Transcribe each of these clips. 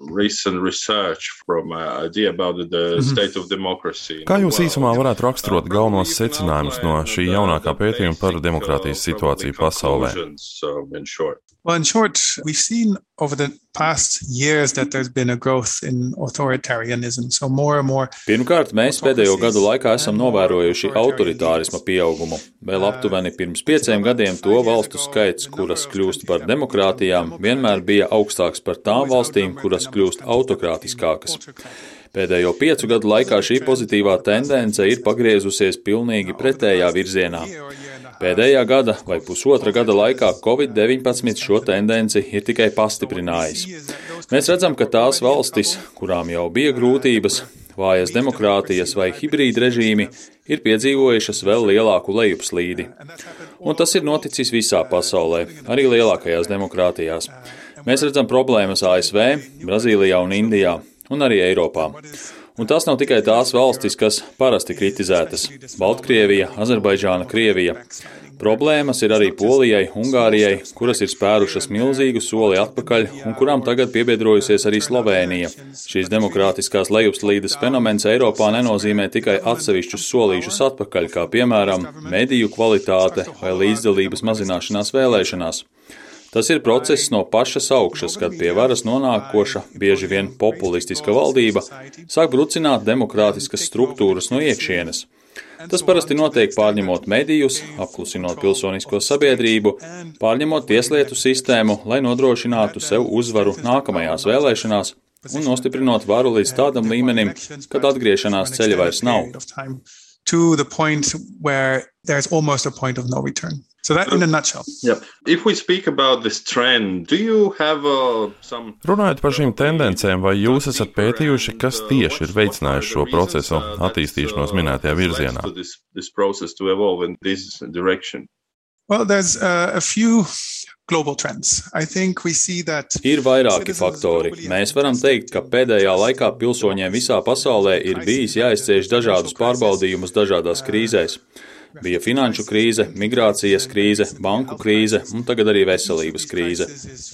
recent research from uh, idea about the Mhm. state of democracy. Kā jūs īsumā varētu raksturot galvenos secinājumus no šī jaunākā pētījuma par demokrātijas situāciju pasaulē? Over the past years that there's been a growth in authoritarianism. So more and more Pirmkārt, mēs pēdējo gadu laikā esam novērojuši autoritārisma pieaugumu. Vēl aptuveni pirms pieciem gadiem to valstu skaits, kuras kļūst par demokrātijām, vienmēr bija augstāks par tām valstīm, kuras kļūst autokrātiskākas. Pēdējo piecu gadu laikā šī pozitīvā tendence ir pagriezusies pilnīgi pretējā virzienā. Pēdējā gada vai pusotra gada laikā Covid-19 šo tendenci ir tikai pastiprinājis. Mēs redzam, ka tās valstis, kurām jau bija grūtības, vājas demokrātijas vai hibrīda režīmi, ir piedzīvojušas vēl lielāku lejupslīdi. Un tas ir noticis visā pasaulē, arī lielākajās demokrātijās. Mēs redzam problēmas ASV, Brazīlijā un Indijā, un arī Eiropā. Un tās nav tikai tās valstis, kas parasti kritizētas - Baltkrievija, Azerbaidžāna, Krievija. Problēmas ir arī Polijai, Ungārijai, kuras ir spērušas milzīgu soli atpakaļ un kurām tagad piebiedrojusies arī Slovēnija. Šīs demokrātiskās lejupslīdes fenomens Eiropā nenozīmē tikai atsevišķus solīšus atpakaļ, kā piemēram mediju kvalitāte vai līdzdalības mazināšanās vēlēšanās. Tas ir process no pašas augšas, kad pie varas nonākoša, bieži vien populistiska valdība sāk brucināt demokrātiskas struktūras no iekšienes. Tas parasti notiek pārņemot medijus, apklusinot pilsonisko sabiedrību, pārņemot tieslietu sistēmu, lai nodrošinātu sev uzvaru nākamajās vēlēšanās un nostiprinot varu līdz tādam līmenim, kad atgriešanās ceļa vairs nav. To the point where there's almost a point of no return. So that in a nutshell. Yep. If we speak about this trend, do you have uh, some Runājot par šīm tendencēm, vai jūs esat pētījuši, kas tieši ir veicinājis šo procesu attīstīšanos minētajā virzienā? this this process to evolve in this direction? Well, there's uh, a few Ir vairāki faktori. Mēs varam teikt, ka pēdējā laikā pilsoņiem visā pasaulē ir bijis jāizcieš dažādus pārbaudījumus dažādās krīzēs. Bija finanšu krīze, migrācijas krīze, banku krīze un tagad arī veselības krīze.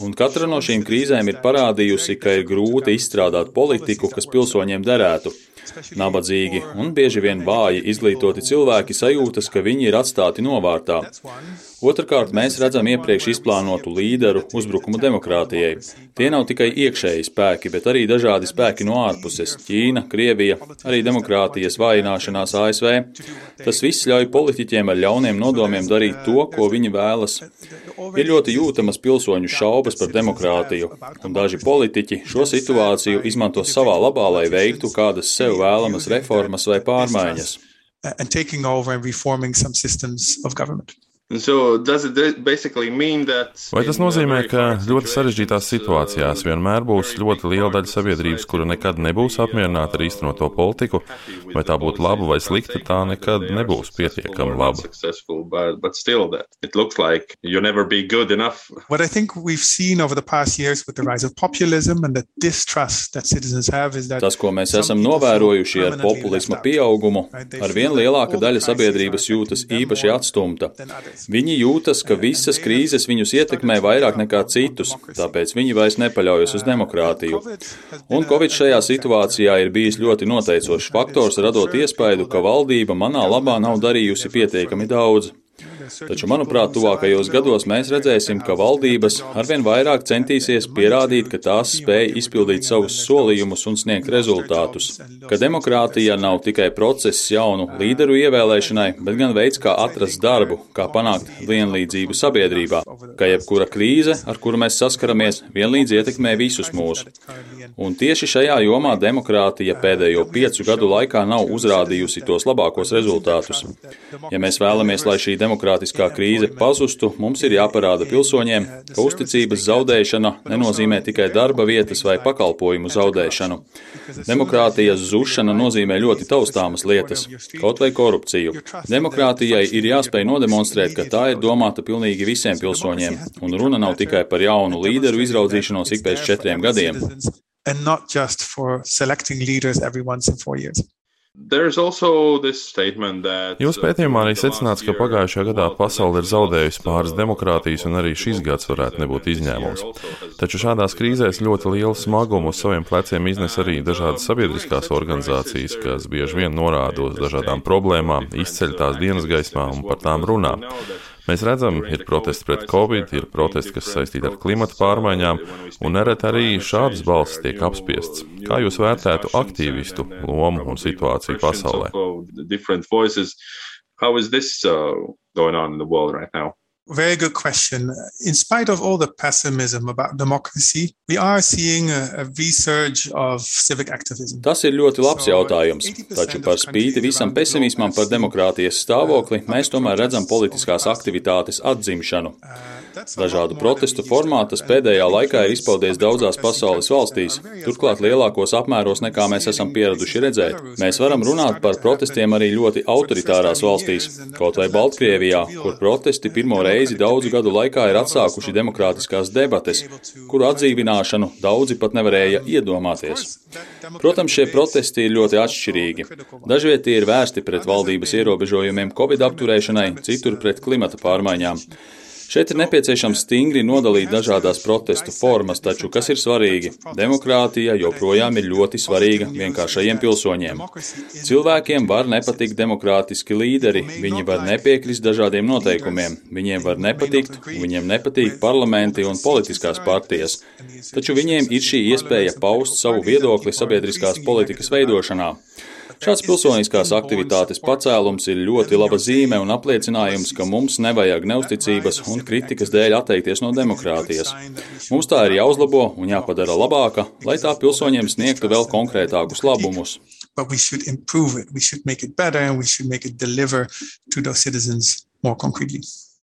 Un katra no šīm krīzēm ir parādījusi, ka ir grūti izstrādāt politiku, kas pilsoņiem derētu. Nabadzīgi un bieži vien vāji izglītoti cilvēki sajūtas, ka viņi ir atstāti novārtā. Otrakārt, mēs redzam iepriekš izplānotu līderu uzbrukumu demokrātijai. Tie nav tikai iekšēji spēki, bet arī dažādi spēki no ārpuses - Ķīna, Krievija, arī demokrātijas vājināšanās ASV. Tas viss ļauj politiķiem ar ļauniem nodomiem darīt to, ko viņi vēlas. Ir ļoti jūtamas pilsoņu šaubas par demokrātiju, un daži politiķi šo situāciju izmanto savā labā, lai veiktu kādas sev vēlamas reformas vai pārmaiņas. and taking over and reforming some systems of government. And so does it basically mean that Vai tas uh, nozīmē, ka ļoti sarežģītās uh, situācijās vienmēr būs ļoti liela daļa sabiedrības, kura nekad nebūs apmierināta ar īstenoto politiku, vai tā būtu laba vai slikta, tā nekad nebūs pietiekami laba. Successful, but, but still that it looks like you never be good enough. What I think we've seen over the past years with the rise of populism and the distrust that citizens have is that Tas, ko mēs esam novērojuši ar populisma pieaugumu, ar vien lielāka daļa sabiedrības jūtas īpaši atstumta. Viņi jūtas, ka visas krīzes viņus ietekmē vairāk nekā citus, tāpēc viņi vairs nepaļaujas uz demokrātiju. Un Covid šajā situācijā ir bijis ļoti noteicošs faktors, radot iespaidu, ka valdība manā labā nav darījusi pietiekami daudz. Taču, manuprāt, tuvākajos gados mēs redzēsim, ka valdības arvien vairāk centīsies pierādīt, ka tās spēj izpildīt savus solījumus un sniegt rezultātus. Ka demokrātija nav tikai process jaunu līderu ievēlēšanai, bet gan veids, kā atrast darbu, kā panākt vienlīdzību sabiedrībā, ka jebkura krīze, ar kuru mēs saskaramies, vienlīdz ietekmē visus mūs. Un tieši šajā jomā demokrātija pēdējo piecu gadu laikā nav uzrādījusi tos labākos rezultātus. Ja mēs vēlamies, lai šī demokrātiskā krīze pazustu, mums ir jāparāda pilsoņiem, ka uzticības zaudēšana nenozīmē tikai darba vietas vai pakalpojumu zaudēšanu. Demokrātijas zušana nozīmē ļoti taustāmas lietas, kaut vai korupciju. Demokrātijai ir jāspēj nodemonstrēt, ka tā ir domāta pilnīgi visiem pilsoņiem, un runa nav tikai par jaunu līderu izraudzīšanos ik pēc četriem gadiem. And not just for selecting leaders every once in four years. Jūsu pētījumā arī secināts, ka pagājušajā gadā pasaule ir zaudējusi pāris demokrātijas, un arī šis gads varētu nebūt izņēmums. Taču šādās krīzēs ļoti lielu smagumu uz saviem pleciem iznes arī dažādas sabiedriskās organizācijas, kas bieži vien norāda uz dažādām problēmām, izceļ tās dienas gaismā un par tām runā. Mēs redzam, ir protesti pret covid, ir protesti, kas saistīti ar klimata pārmaiņām, un nereti arī šādas balsis tiek apspiestas. Kā jūs vērtētu aktīvistu lomu un situāciju pasaulē? How is this uh, going on in the world right now? Very good question. In spite of all the pessimism about democracy, we are seeing a, a resurge of civic activism. Tas ir ļoti labs jautājums. Taču par spīti visam pesimismam par demokrātijas stāvokli, mēs tomēr redzam politiskās aktivitātes atzimšanu. Dažādu protestu formātas pēdējā laikā ir izpaudies daudzās pasaules valstīs, turklāt lielākos apmēros nekā mēs esam pieraduši redzēt. Mēs varam runāt par protestiem arī ļoti autoritārās valstīs, kaut vai Baltkrievijā, kur protesti pirmo reizi daudzu gadu laikā ir atsākuši demokrātiskās debates, kuru atdzīvināšanu daudzi pat nevarēja iedomāties. Protams, šie protesti ir ļoti atšķirīgi. Dažviet tie ir vērsti pret valdības ierobežojumiem Covid apturēšanai, citur pret klimata pārmaiņām. Šeit ir nepieciešams stingri nodalīt dažādās protestu formas, taču kas ir svarīgi? Demokrātija joprojām ir ļoti svarīga vienkāršajiem pilsoņiem. Cilvēkiem var nepatikt demokrātiski līderi, viņi var nepiekrist dažādiem noteikumiem, viņiem var nepatikt, viņiem nepatīk parlamenti un politiskās partijas, taču viņiem ir šī iespēja paust savu viedokli sabiedriskās politikas veidošanā. Šāds pilsoniskās aktivitātes pacēlums ir ļoti laba zīme un apliecinājums, ka mums nevajag neusticības un kritikas dēļ atteikties no demokrātijas. Mums tā ir jāuzlabo un jāpadara labāka, lai tā pilsoņiem sniegtu vēl konkrētākus labumus. But we should improve it. We should make it better we should make it deliver to those citizens more concretely.